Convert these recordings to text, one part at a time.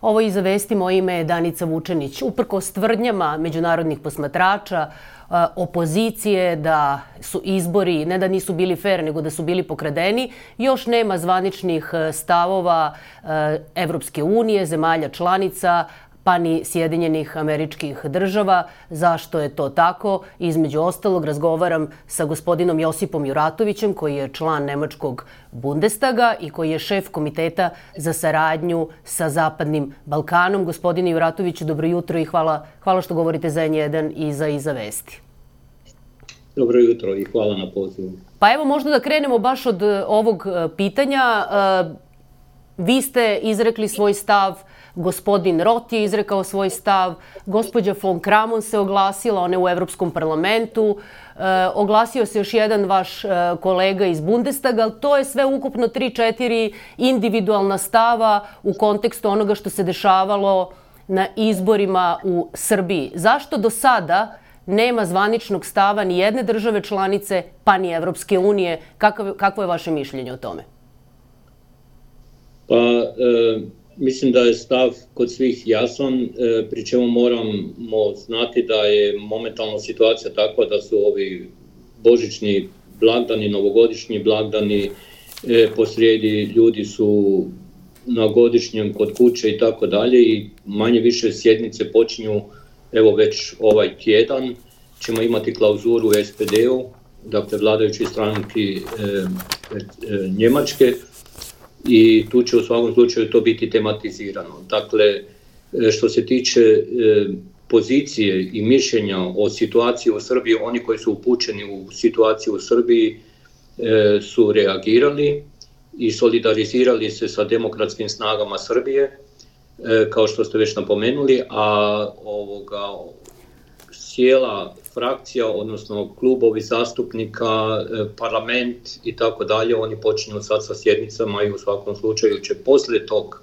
Ovo i za vesti moje ime je Danica Vučenić. Uprko stvrdnjama međunarodnih posmatrača, opozicije da su izbori ne da nisu bili fair, nego da su bili pokradeni, još nema zvaničnih stavova Evropske unije, zemalja članica, pa ni Sjedinjenih američkih država. Zašto je to tako? Između ostalog razgovaram sa gospodinom Josipom Juratovićem koji je član Nemačkog Bundestaga i koji je šef komiteta za saradnju sa Zapadnim Balkanom. Gospodine Juratoviću, dobro jutro i hvala, hvala što govorite za N1 i za Iza Vesti. Dobro jutro i hvala na pozivu. Pa evo možda da krenemo baš od ovog pitanja. Vi ste izrekli svoj stav Gospodin Rot je izrekao svoj stav, gospođa von Kramon se oglasila, ona je u Evropskom parlamentu, e, oglasio se još jedan vaš e, kolega iz Bundestaga, ali to je sve ukupno 3-4 individualna stava u kontekstu onoga što se dešavalo na izborima u Srbiji. Zašto do sada nema zvaničnog stava ni jedne države članice, pa ni Evropske unije? Kakvo, kakvo je vaše mišljenje o tome? Pa, e, Mislim da je stav kod svih jasan, e, pri čemu moramo znati da je momentalna situacija takva da su ovi božićni blagdani, novogodišnji blagdani, e, posrijedi ljudi su na godišnjem kod kuće i tako dalje i manje više sjednice počinju evo već ovaj tjedan. Ćemo imati klauzuru u SPD-u, dakle vladajući stranki e, e, Njemačke, i tu će u svakom slučaju to biti tematizirano. Dakle, e, što se tiče e, pozicije i mišljenja o situaciji u Srbiji, oni koji su upućeni u situaciju u Srbiji e, su reagirali i solidarizirali se sa demokratskim snagama Srbije, kao što ste već napomenuli, a ovoga, cijela frakcija, odnosno klubovi zastupnika, e, parlament i tako dalje, oni počinju sad sa sjednicama i u svakom slučaju će posle tog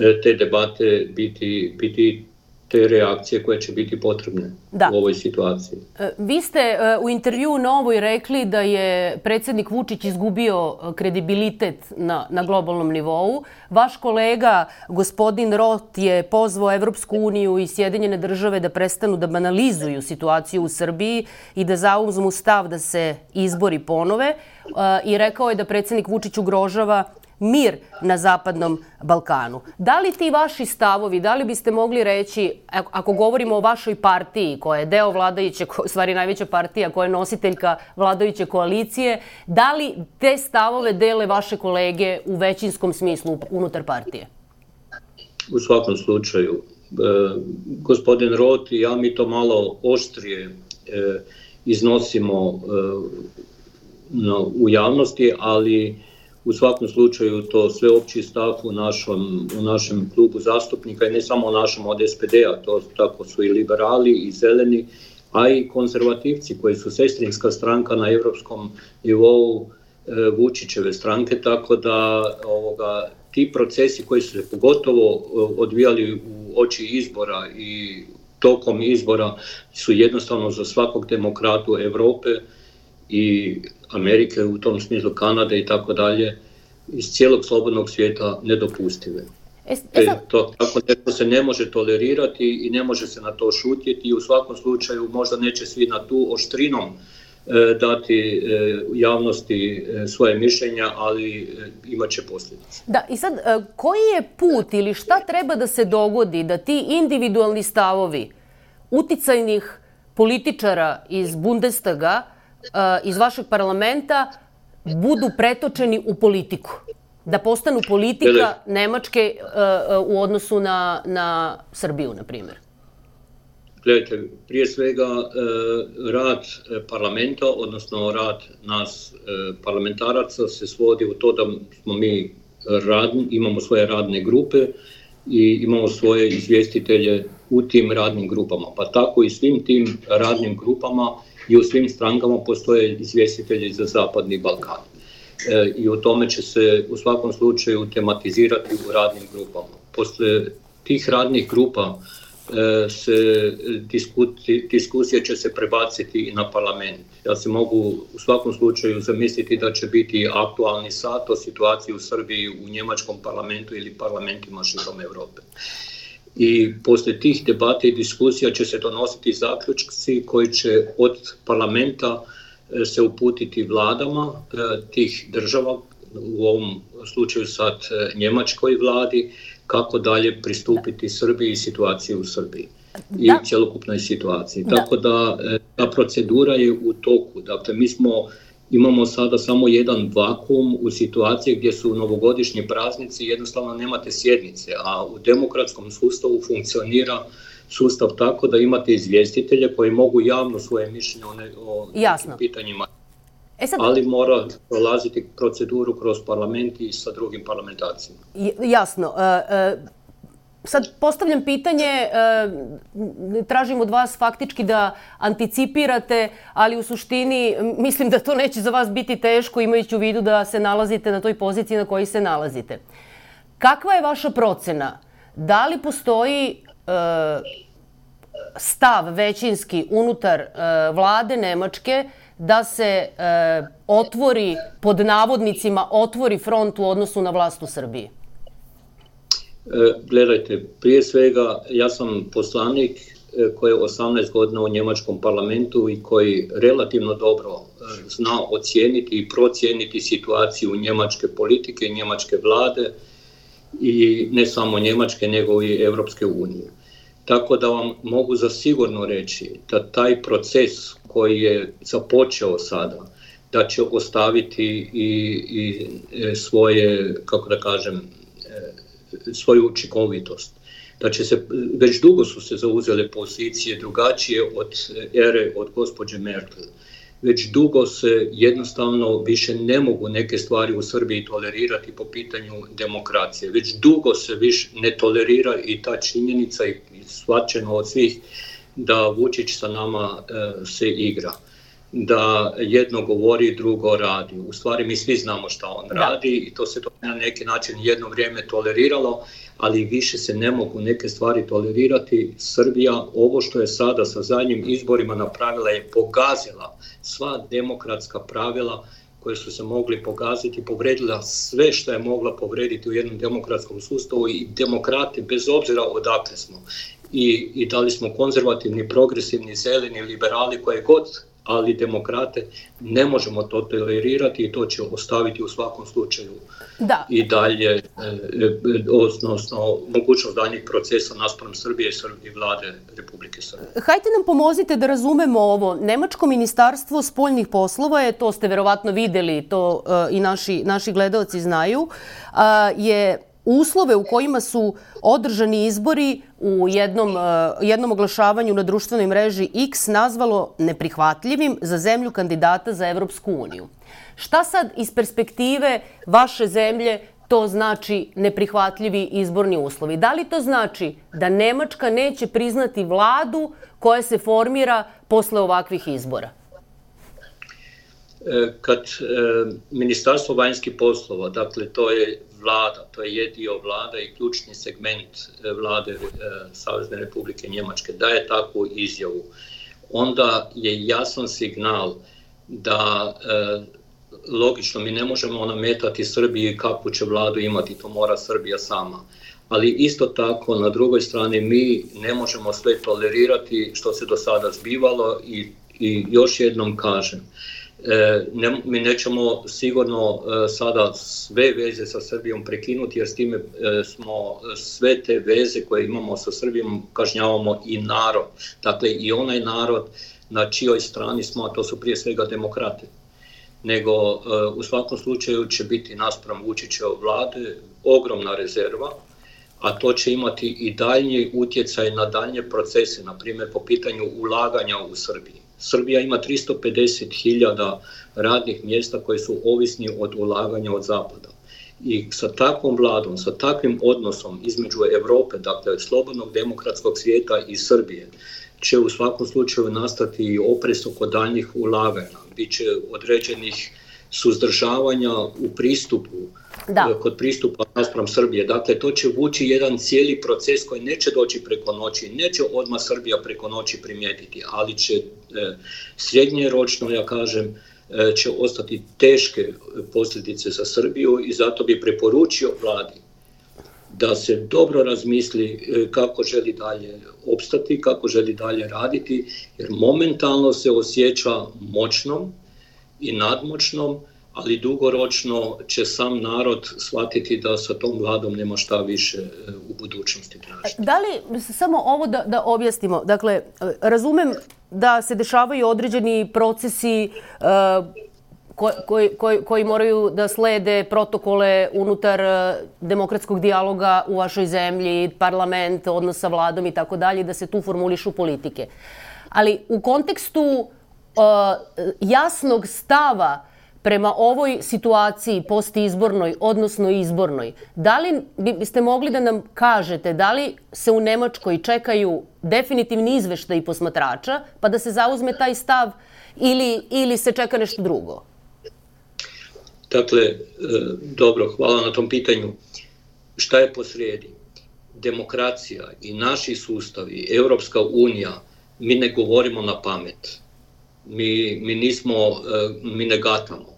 e, te debate biti, biti te reakcije koje će biti potrebne da. u ovoj situaciji. E, vi ste e, u intervju Novoj rekli da je predsednik Vučić izgubio e, kredibilitet na, na globalnom nivou. Vaš kolega, gospodin Rot, je pozvao Evropsku uniju i Sjedinjene države da prestanu da banalizuju situaciju u Srbiji i da zauzmu stav da se izbori ponove i rekao je da predsednik Vučić ugrožava mir na Zapadnom Balkanu. Da li ti vaši stavovi, da li biste mogli reći, ako govorimo o vašoj partiji koja je deo vladajuće, stvari najveća partija koja je nositeljka vladajuće koalicije, da li te stavove dele vaše kolege u većinskom smislu unutar partije? U svakom slučaju. E, gospodin Rot i ja mi to malo oštrije e, iznosimo e, u javnosti, ali u svakom slučaju to sveopći stav u našom, u našem klubu zastupnika i ne samo u našem od SPD-a, to tako su i liberali i zeleni, a i konzervativci koji su sestrinska stranka na evropskom nivou e, Vučićeve stranke, tako da ovoga, ti procesi koji su se pogotovo e, odvijali u oči izbora i tokom izbora su jednostavno za svakog demokratu Evrope i Amerike, u tom smislu Kanade i tako dalje, iz cijelog slobodnog svijeta nedopustive. E, e, to, tako nešto se ne može tolerirati i ne može se na to šutjeti i u svakom slučaju možda neće svi na tu oštrinom e, dati e, javnosti svoje mišljenja, ali e, imaće posljedice. Da, i sad, koji je put ili šta treba da se dogodi da ti individualni stavovi uticajnih političara iz Bundestaga iz vašeg parlamenta budu pretočeni u politiku. Da postanu politika Nemačke u odnosu na, na Srbiju, na primjer. Gledajte, prije svega rad parlamenta, odnosno rad nas parlamentaraca se svodi u to da smo mi radni, imamo svoje radne grupe i imamo svoje izvjestitelje u tim radnim grupama. Pa tako i svim tim radnim grupama i u svim strankama postoje izvjestitelji za Zapadni Balkan. E, I o tome će se u svakom slučaju tematizirati u radnim grupama. Posle tih radnih grupa e, se diskusija će se prebaciti na parlament. Ja se mogu u svakom slučaju zamisliti da će biti aktualni sat o situaciji u Srbiji u njemačkom parlamentu ili parlamentima širom Europe. I poslije tih debata i diskusija će se donositi zaključci koji će od parlamenta e, se uputiti vladama e, tih država, u ovom slučaju sad njemačkoj vladi, kako dalje pristupiti Srbiji i situaciji u Srbiji i da. cjelokupnoj situaciji. Da. Tako da e, ta procedura je u toku. Dakle, mi smo imamo sada samo jedan vakum u situaciji gdje su novogodišnji praznici jednostavno nemate sjednice, a u demokratskom sustavu funkcionira sustav tako da imate izvjestitelje koji mogu javno svoje mišljenje o, ne, o Jasno. pitanjima E sad... Ali mora prolaziti proceduru kroz parlament i sa drugim parlamentarcima. Jasno. E, e, sad postavljam pitanje, e, tražim od vas faktički da anticipirate, ali u suštini mislim da to neće za vas biti teško imajući u vidu da se nalazite na toj poziciji na kojoj se nalazite. Kakva je vaša procena? Da li postoji stav većinski unutar vlade Nemačke da se e, otvori, pod navodnicima, otvori front u odnosu na vlast u Srbiji? E, gledajte, prije svega ja sam poslanik e, koji je 18 godina u njemačkom parlamentu i koji relativno dobro e, zna ocijeniti i procijeniti situaciju njemačke politike, njemačke vlade i ne samo njemačke nego i Evropske unije. Tako da vam mogu za sigurno reći da taj proces koji je započeo sada, da će ostaviti i, i svoje, kako da kažem, svoju učinkovitost. Da će se, već dugo su se zauzele pozicije drugačije od ere od gospođe Merkel. Već dugo se jednostavno više ne mogu neke stvari u Srbiji tolerirati po pitanju demokracije. Već dugo se više ne tolerira i ta činjenica i svačeno od svih da Vučić sa nama e, se igra da jedno govori, drugo radi. U stvari mi svi znamo šta on da. radi i to se to na neki način jedno vrijeme toleriralo, ali više se ne mogu neke stvari tolerirati. Srbija ovo što je sada sa zadnjim izborima napravila je pogazila sva demokratska pravila koje su se mogli pogaziti, povredila sve što je mogla povrediti u jednom demokratskom sustavu i demokrati bez obzira odakle smo i, i da li smo konzervativni, progresivni, zeleni, liberali, koje god, ali demokrate ne možemo to tolerirati i to će ostaviti u svakom slučaju da. i dalje, e, e, odnosno mogućnost daljnjih procesa naspram Srbije i vlade Republike Srbije. Hajte nam pomozite da razumemo ovo. Nemačko ministarstvo spoljnih poslova je, to ste verovatno videli, to uh, i naši, naši gledalci znaju, je uslove u kojima su održani izbori u jednom, e, jednom oglašavanju na društvenoj mreži X nazvalo neprihvatljivim za zemlju kandidata za Evropsku uniju. Šta sad iz perspektive vaše zemlje to znači neprihvatljivi izborni uslovi? Da li to znači da Nemačka neće priznati vladu koja se formira posle ovakvih izbora? E, kad e, Ministarstvo vanjskih poslova, dakle to je vlada, to je dio vlada i ključni segment e, vlade Savezne republike Njemačke, daje takvu izjavu, onda je jasan signal da logično mi ne možemo nametati Srbiji kakvu će vladu imati, to mora Srbija sama. Ali isto tako na drugoj strani mi ne možemo sve tolerirati što se do sada zbivalo i, i još jednom kažem, ne, mi nećemo sigurno e, sada sve veze sa Srbijom prekinuti jer s time e, smo sve te veze koje imamo sa Srbijom kažnjavamo i narod. Dakle i onaj narod na čijoj strani smo, a to su prije svega demokrate. Nego u svakom slučaju će biti naspram Vučićeva vlade ogromna rezerva, a to će imati i daljnji utjecaj na daljnje procese, na primjer po pitanju ulaganja u Srbiji Srbija ima 350.000 radnih mjesta koji su ovisni od ulaganja od zapada. I sa takvom vladom, sa takvim odnosom između Evrope, dakle slobodnog demokratskog svijeta i Srbije, će u svakom slučaju nastati i opres oko daljnjih ulaganja. Biće određenih suzdržavanja u pristupu, Da. e, kod pristupa naspram Srbije. Dakle, to će vući jedan cijeli proces koji neće doći preko noći, neće odmah Srbija preko noći primijetiti, ali će srednjeročno, ja kažem, e, će ostati teške posljedice za Srbiju i zato bi preporučio vladi da se dobro razmisli e, kako želi dalje opstati, kako želi dalje raditi, jer momentalno se osjeća moćnom i nadmoćnom, ali dugoročno će sam narod shvatiti da sa tom vladom nema šta više e, u budućnosti tražiti. Da li, samo ovo da, da objasnimo, dakle, e, razumem da se dešavaju određeni procesi ko, koji, koji, koji moraju da slede protokole unutar uh, demokratskog dijaloga u vašoj zemlji, parlament, odnos sa vladom i tako dalje, da se tu formulišu politike. Ali u kontekstu uh, jasnog stava prema ovoj situaciji postizbornoj, odnosno izbornoj, da li biste mogli da nam kažete da li se u Nemačkoj čekaju definitivni izveštaj posmatrača, pa da se zauzme taj stav ili, ili se čeka nešto drugo? Dakle, e, dobro, hvala na tom pitanju. Šta je posrijedi? Demokracija i naši sustavi, Europska unija, mi ne govorimo na pamet. Mi, mi nismo, e, mi ne gatamo.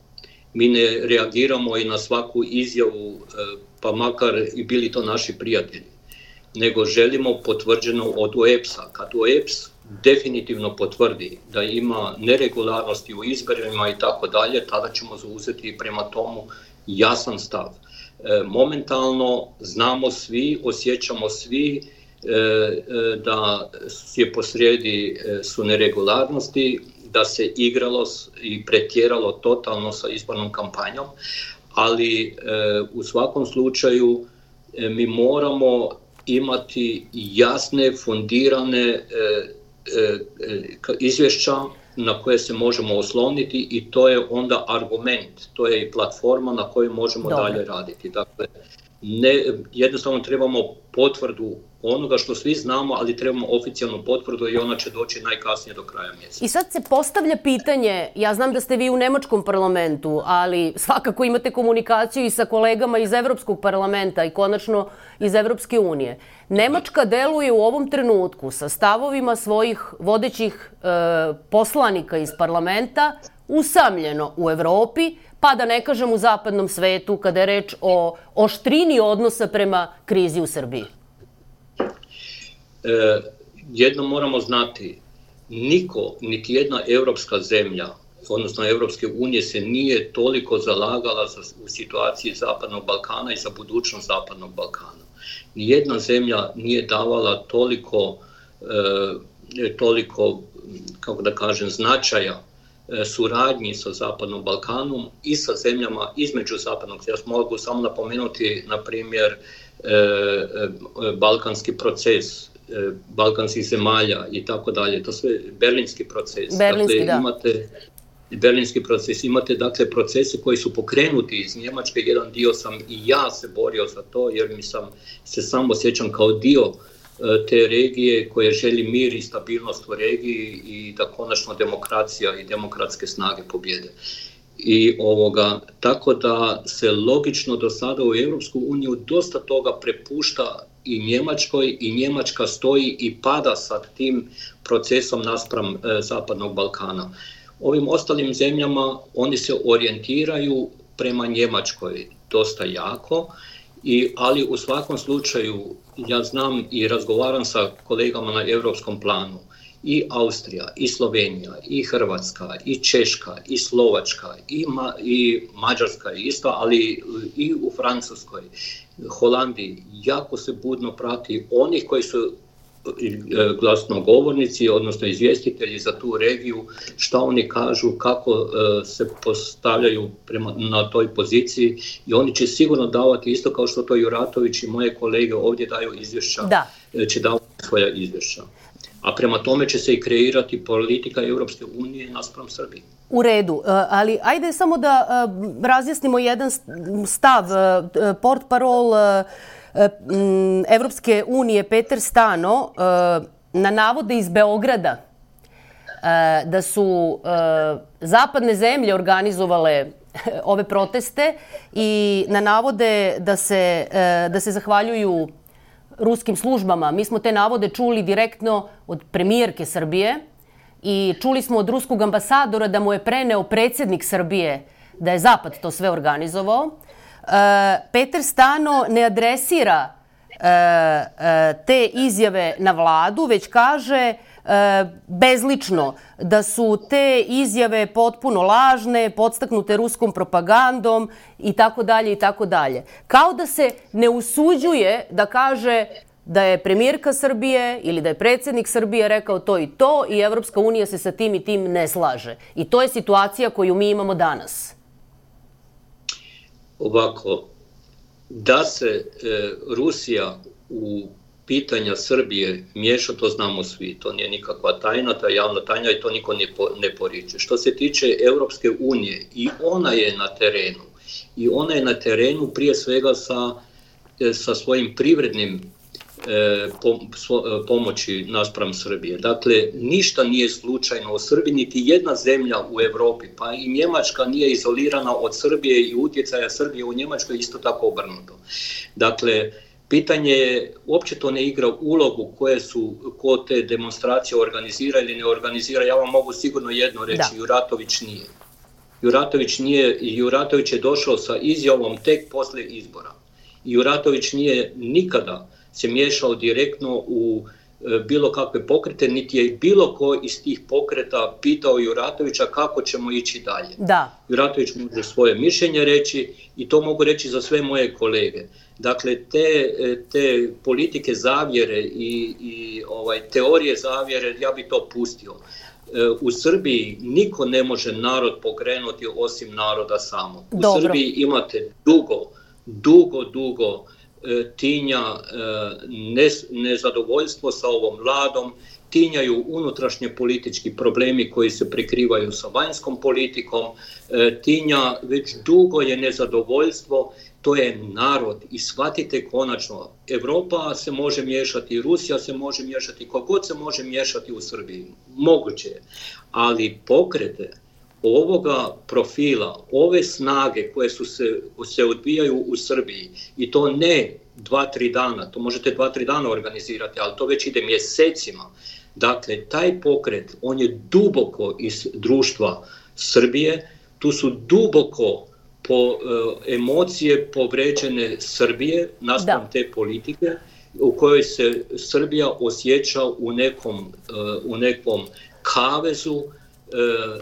Mi ne reagiramo i na svaku izjavu, e, pa makar i bili to naši prijatelji, nego želimo potvrđeno od OEPS-a. Kad OEPS definitivno potvrdi da ima neregularnosti u izborima i tako dalje, tada ćemo zauzeti prema tomu jasan stav. E, momentalno znamo svi, osjećamo svi e, da je posrijedi su neregularnosti, da se igralo i pretjeralo totalno sa izbornom kampanjom, ali e, u svakom slučaju e, mi moramo imati jasne, fundirane e, izvješća na koje se možemo osloniti i to je onda argument, to je i platforma na kojoj možemo Dobre. dalje raditi. Dakle, ne, jednostavno trebamo potvrdu onoga što svi znamo, ali trebamo oficijalnu potvrdu i ona će doći najkasnije do kraja mjeseca. I sad se postavlja pitanje, ja znam da ste vi u Nemačkom parlamentu, ali svakako imate komunikaciju i sa kolegama iz Evropskog parlamenta i konačno iz Evropske unije. Nemačka deluje u ovom trenutku sa stavovima svojih vodećih e, poslanika iz parlamenta usamljeno u Evropi, pa da ne kažem u zapadnom svetu kada je reč o oštrini odnosa prema krizi u Srbiji? E, jedno moramo znati, niko, niti jedna evropska zemlja, odnosno Evropske unije se nije toliko zalagala za, u situaciji Zapadnog Balkana i za budućnost Zapadnog Balkana. Nijedna zemlja nije davala toliko, e, toliko kako da kažem, značaja E, suradnji sa Zapadnom Balkanom i sa zemljama između Zapadnog. Ja mogu samo napomenuti, na primjer, e, e, balkanski proces balkanskih zemalja i tako dalje. To sve berlinski proces. Berlinski, dakle, da. Imate, berlinski proces. Imate dakle procese koji su pokrenuti iz Njemačke, jedan dio sam i ja se borio za to jer mi sam se samo osjećam kao dio E, te regije koje želi mir i stabilnost u regiji i da konačno demokracija i demokratske snage pobjede. I ovoga, tako da se logično do sada u Europsku uniju dosta toga prepušta i Njemačkoj i Njemačka stoji i pada sa tim procesom naspram e, Zapadnog Balkana. Ovim ostalim zemljama oni se orijentiraju prema Njemačkoj dosta jako, i, ali u svakom slučaju ja znam i razgovaram sa kolegama na europskom planu, i Austrija, i Slovenija, i Hrvatska, i Češka, i Slovačka, i, Ma, i Mađarska isto, ali i u Francuskoj, Holandiji, jako se budno prati onih koji su E, glasnogovornici, odnosno izvjestitelji za tu regiju, šta oni kažu, kako e, se postavljaju prema, na toj poziciji i oni će sigurno davati, isto kao što to Juratović i moje kolege ovdje daju izvješća, da. E, će davati svoja izvješća. A prema tome će se i kreirati politika Europske unije naspram Srbije. U redu, ali ajde samo da razjasnimo jedan stav. Port parol E, Evropske unije Peter Stano e, na navode iz Beograda da su zapadne zemlje organizovale ove proteste i na navode da se, da se zahvaljuju ruskim službama. Mi smo te navode čuli direktno od premijerke Srbije i čuli smo od ruskog ambasadora da mu je preneo predsednik Srbije da je Zapad to sve organizovao. Peter Stano ne adresira te izjave na vladu, već kaže bezlično da su te izjave potpuno lažne, podstaknute ruskom propagandom i tako dalje i tako dalje. Kao da se ne usuđuje da kaže da je premijerka Srbije ili da je predsednik Srbije rekao to i to i Evropska unija se sa tim i tim ne slaže. I to je situacija koju mi imamo danas. Ovako, da se e, Rusija u pitanja Srbije miješa, to znamo svi, to nije nikakva tajna, to je javna tajna i to niko ne, po, ne poriče. Što se tiče Europske unije, i ona je na terenu, i ona je na terenu prije svega sa, e, sa svojim privrednim e, pomoći naspram Srbije. Dakle, ništa nije slučajno u Srbiji, niti jedna zemlja u Evropi, pa i Njemačka nije izolirana od Srbije i utjecaja Srbije u Njemačkoj isto tako obrnuto. Dakle, Pitanje je, uopće to ne igra ulogu koje su, ko te demonstracije organizira ili ne organizira. Ja vam mogu sigurno jedno reći, da. Juratović nije. Juratović nije, Juratović je došao sa izjavom tek posle izbora. Juratović nije nikada se miješao direktno u bilo kakve pokrete, niti je bilo ko iz tih pokreta pitao Juratovića kako ćemo ići dalje. Da. Juratović može svoje mišljenje reći i to mogu reći za sve moje kolege. Dakle, te, te politike zavjere i, i ovaj, teorije zavjere, ja bi to pustio. E, u Srbiji niko ne može narod pokrenuti osim naroda samo. U Dobro. Srbiji imate dugo, dugo, dugo e, tinja e, nezadovoljstvo sa ovom vladom, tinjaju unutrašnje politički problemi koji se prekrivaju sa vanjskom politikom, tinja već dugo je nezadovoljstvo to je narod i shvatite konačno, Evropa se može miješati, Rusija se može miješati, kogod se može miješati u Srbiji, moguće je, ali pokrete ovoga profila, ove snage koje su se, se odbijaju u Srbiji i to ne dva, tri dana, to možete dva, tri dana organizirati, ali to već ide mjesecima. Dakle, taj pokret, on je duboko iz društva Srbije, tu su duboko po e, emocije povređene Srbije naspram te politike u kojoj se Srbija osjeća u nekom, e, u nekom kavezu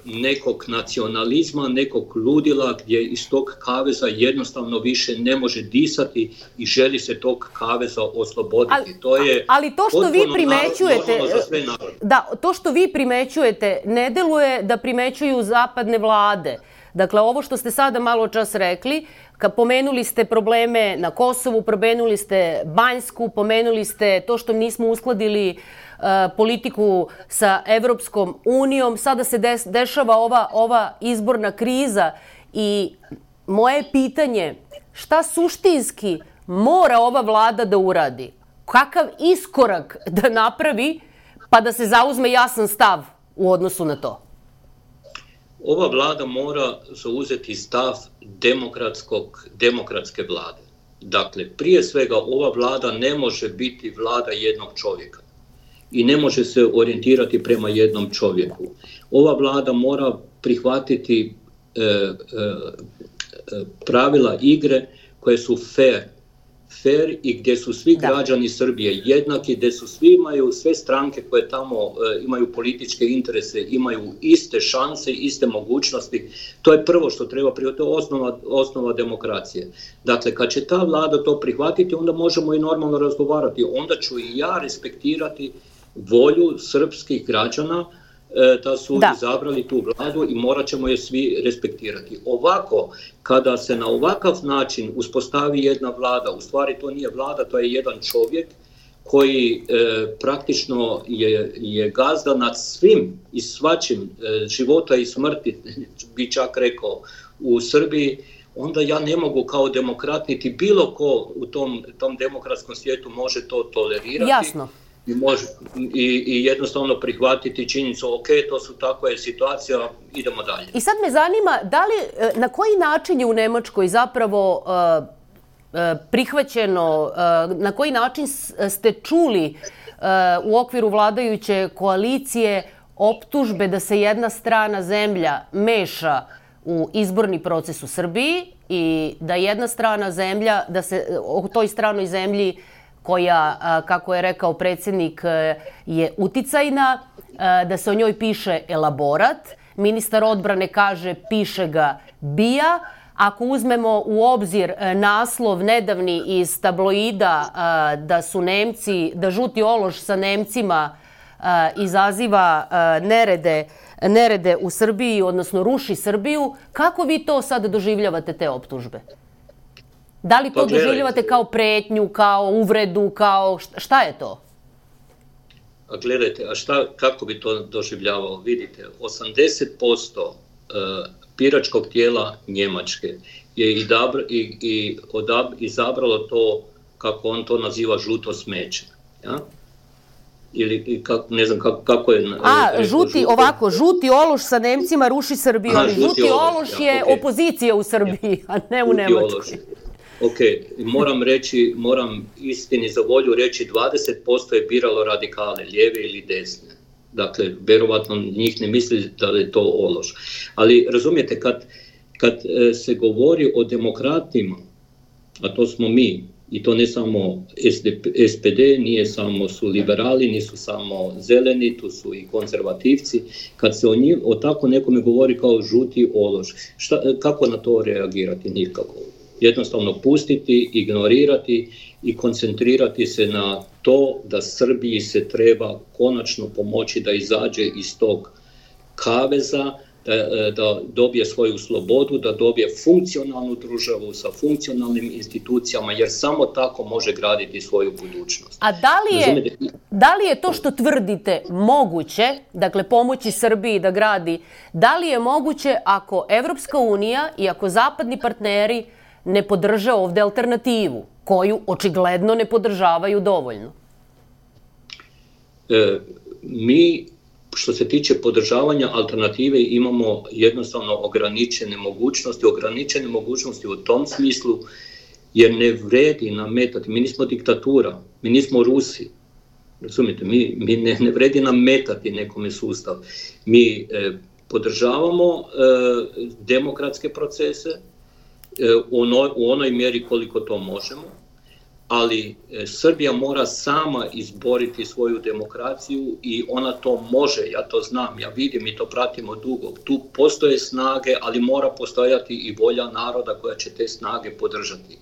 nekog nacionalizma, nekog ludila gdje iz tog kaveza jednostavno više ne može disati i želi se tog kaveza osloboditi. Ali, to je ali to što vi primećujete, da, to što vi primećujete ne deluje da primećuju zapadne vlade. Dakle, ovo što ste sada malo čas rekli, kad pomenuli ste probleme na Kosovu, pomenuli ste Banjsku, pomenuli ste to što nismo uskladili politiku sa Evropskom unijom, sada se des, dešava ova, ova izborna kriza i moje pitanje, šta suštinski mora ova vlada da uradi? Kakav iskorak da napravi pa da se zauzme jasan stav u odnosu na to? ova vlada mora zauzeti stav demokratskog, demokratske vlade. Dakle, prije svega ova vlada ne može biti vlada jednog čovjeka i ne može se orijentirati prema jednom čovjeku. Ova vlada mora prihvatiti e, e, pravila igre koje su fair, fair i gdje su svi da. građani Srbije jednaki, gdje su svi imaju, sve stranke koje tamo e, imaju političke interese, imaju iste šanse, iste mogućnosti. To je prvo što treba prihvatiti, to je osnova, osnova demokracije. Dakle, kad će ta vlada to prihvatiti, onda možemo i normalno razgovarati. Onda ću i ja respektirati volju srpskih građana, E, da su da. izabrali tu vladu i morat ćemo je svi respektirati. Ovako, kada se na ovakav način uspostavi jedna vlada, u stvari to nije vlada, to je jedan čovjek koji e, praktično je, je gazda nad svim i svačim e, života i smrti, bi čak rekao, u Srbiji, onda ja ne mogu kao demokrat, niti bilo ko u tom, tom demokratskom svijetu može to tolerirati. Jasno I, može, i, i jednostavno prihvatiti činjenicu, ok, to su takva je situacija, idemo dalje. I sad me zanima, da li, e, na koji način je u Nemačkoj zapravo uh, prihvaćeno, na koji način ste čuli u okviru vladajuće koalicije optužbe da se jedna strana zemlja meša u izborni proces u Srbiji i da jedna strana zemlja, da se o toj stranoj zemlji koja, kako je rekao predsednik, je uticajna, da se o njoj piše elaborat. Ministar odbrane kaže piše ga bija. Ako uzmemo u obzir naslov nedavni iz tabloida da su Nemci, da žuti ološ sa Nemcima izaziva nerede, nerede u Srbiji, odnosno ruši Srbiju, kako vi to sad doživljavate te optužbe? Da li to pa, doživljavate kao pretnju, kao uvredu, kao šta je to? A gledajte, a šta, kako bi to doživljavao? Vidite, 80% piračkog tijela Njemačke je idabr, i, i odab, izabralo to, kako on to naziva, žuto smeće. Ja? ili kako, ne znam kako, kako je... A, rekao, žuti, žuti, ovako, žuti ološ sa Nemcima ruši Srbiju, ali žuti, žuti ološ, ološ je ja, okay. opozicija u Srbiji, a ne u Nemačkoj. Ok, moram reći, moram istini za volju reći 20% je biralo radikale, lijeve ili desne. Dakle, verovatno njih ne misli da je to ološ. Ali razumijete, kad, kad e, se govori o demokratima, a to smo mi, i to ne samo SDP, SPD, nije samo su liberali, nisu samo zeleni, tu su i konzervativci. Kad se o, njim, o tako nekome govori kao žuti ološ, šta, kako na to reagirati? Nikako. Jednostavno pustiti, ignorirati i koncentrirati se na to da Srbiji se treba konačno pomoći da izađe iz tog kaveza, da, e, da dobije svoju slobodu, da dobije funkcionalnu državu sa funkcionalnim institucijama, jer samo tako može graditi svoju budućnost. A da li je, da li je to što tvrdite moguće, dakle pomoći Srbiji da gradi, da li je moguće ako Evropska unija i ako zapadni partneri ne podrže ovde alternativu, koju očigledno ne podržavaju dovoljno? E, mi što se tiče podržavanja alternative imamo jednostavno ograničene mogućnosti, ograničene mogućnosti u tom smislu jer ne vredi nametati, mi nismo diktatura, mi nismo Rusi, razumijete, mi, mi ne, ne vredi nametati nekome sustav. Mi e, podržavamo e, demokratske procese u, onoj, u onoj mjeri koliko to možemo, ali e, Srbija mora sama izboriti svoju demokraciju i ona to može, ja to znam, ja vidim i to pratimo dugo. Tu postoje snage, ali mora postojati i volja naroda koja će te snage podržati.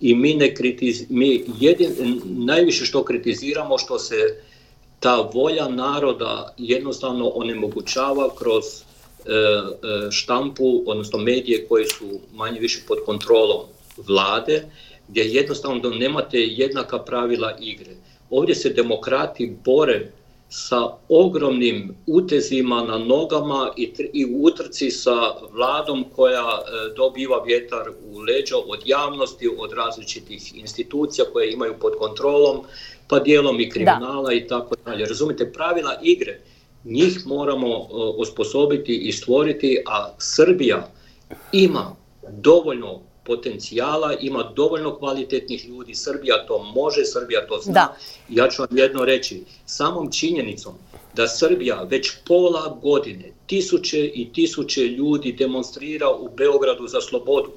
I mi ne kritiz, mi jedin, najviše što kritiziramo što se ta volja naroda jednostavno onemogućava kroz e, e, štampu, odnosno medije koje su manje više pod kontrolom vlade, gdje jednostavno nemate jednaka pravila igre. Ovdje se demokrati bore sa ogromnim utezima na nogama i, i u utrci sa vladom koja e, dobiva vjetar u leđa od javnosti, od različitih institucija koje imaju pod kontrolom, pa dijelom i kriminala da. i tako dalje. Razumite, pravila igre, njih moramo e, osposobiti i stvoriti, a Srbija ima dovoljno potencijala, ima dovoljno kvalitetnih ljudi, Srbija to može, Srbija to zna. Da. Ja ću vam jedno reći, samom činjenicom da Srbija već pola godine tisuće i tisuće ljudi demonstrira u Beogradu za slobodu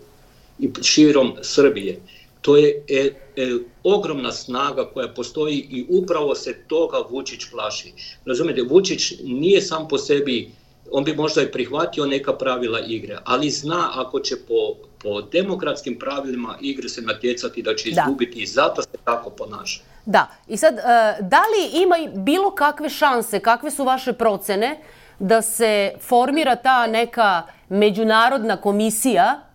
i širom Srbije, to je e, e, ogromna snaga koja postoji i upravo se toga Vučić plaši. Razumete, Vučić nije sam po sebi on bi možda i prihvatio neka pravila igre, ali zna ako će po, po demokratskim pravilima igre se natjecati da će izgubiti da. i zato se tako ponaša. Da, i sad, e, da li ima bilo kakve šanse, kakve su vaše procene da se formira ta neka međunarodna komisija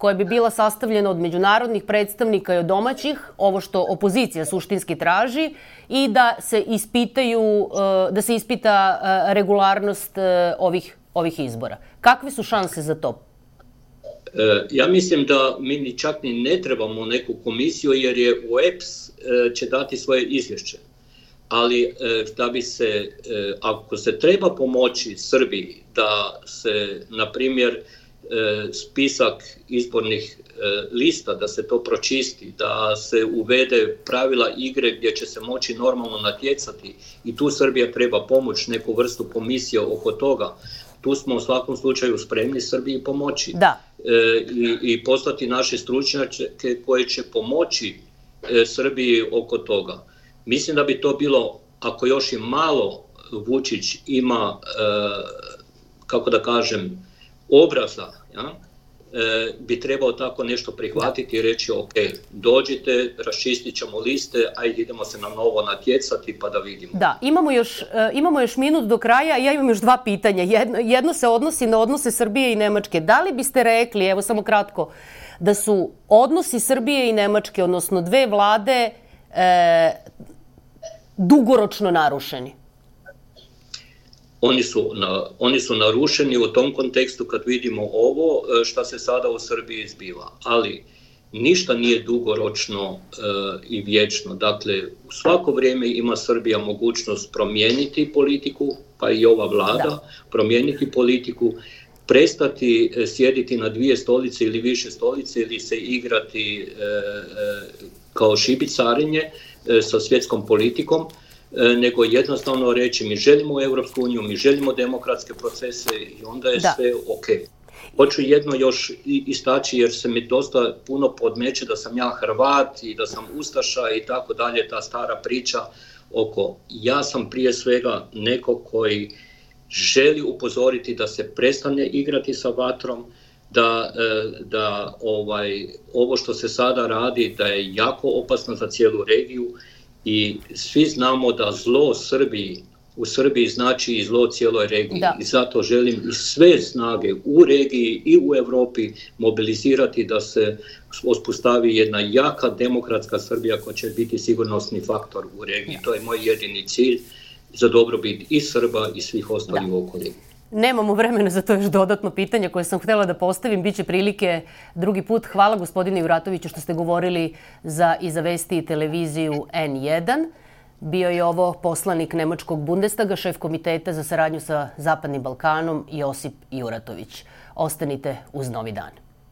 koja bi bila sastavljena od međunarodnih predstavnika i od domaćih, ovo što opozicija suštinski traži, i da se ispitaju, e, da se ispita e, regularnost e, ovih, ovih izbora. Kakve su šanse za to? Ja mislim da mi ni čak ni ne trebamo neku komisiju jer je UEPS će dati svoje izvješće. ali da bi se, ako se treba pomoći Srbiji da se, na primjer, spisak izbornih lista, da se to pročisti, da se uvede pravila igre gdje će se moći normalno natjecati i tu Srbija treba pomoć, neku vrstu komisije oko toga. Tu smo u svakom slučaju spremni Srbiji pomoći da. i, i poslati naše stručnjake koje će pomoći Srbiji oko toga. Mislim da bi to bilo, ako još i malo Vučić ima, e, kako da kažem, obraza, e, bi trebao tako nešto prihvatiti i reći ok, dođite, raščistit ćemo liste, ajde idemo se na novo natjecati pa da vidimo. Da, imamo još, e, imamo još minut do kraja ja imam još dva pitanja. Jedno, jedno se odnosi na odnose Srbije i Nemačke. Da li biste rekli, evo samo kratko, da su odnosi Srbije i Nemačke, odnosno dve vlade, e, dugoročno narušeni? Oni su, na, oni su narušeni u tom kontekstu kad vidimo ovo e, šta se sada u Srbiji zbiva. Ali ništa nije dugoročno e, i vječno. Dakle, u svako vrijeme ima Srbija mogućnost promijeniti politiku, pa i ova vlada, da. promijeniti politiku, prestati e, sjediti na dvije stolice ili više stolice ili se igrati e, e, kao šibicarenje, E, sa svjetskom politikom, nego jednostavno reći mi želimo Europsku uniju, mi želimo demokratske procese i onda je da. sve ok. Hoću jedno još istaći jer se mi dosta puno podmeće da sam ja Hrvat i da sam Ustaša i tako dalje, ta stara priča oko ja sam prije svega neko koji želi upozoriti da se prestane igrati sa vatrom, da, e, da ovaj, ovo što se sada radi da je jako opasno za cijelu regiju i svi znamo da zlo Srbiji u Srbiji znači i zlo cijeloj regiji da. i zato želim sve snage u regiji i u Europi mobilizirati da se uspostavi jedna jaka demokratska Srbija koja će biti sigurnosni faktor u regiji. To je moj jedini cilj za dobrobit i Srba i svih ostalih da. Nemamo vremena za to još dodatno pitanje koje sam htela da postavim. Biće prilike drugi put. Hvala gospodine Juratoviću što ste govorili za i za vesti i televiziju N1. Bio je ovo poslanik Nemačkog Bundestaga, šef komiteta za saradnju sa Zapadnim Balkanom Josip Juratović. Ostanite uz Novi dan.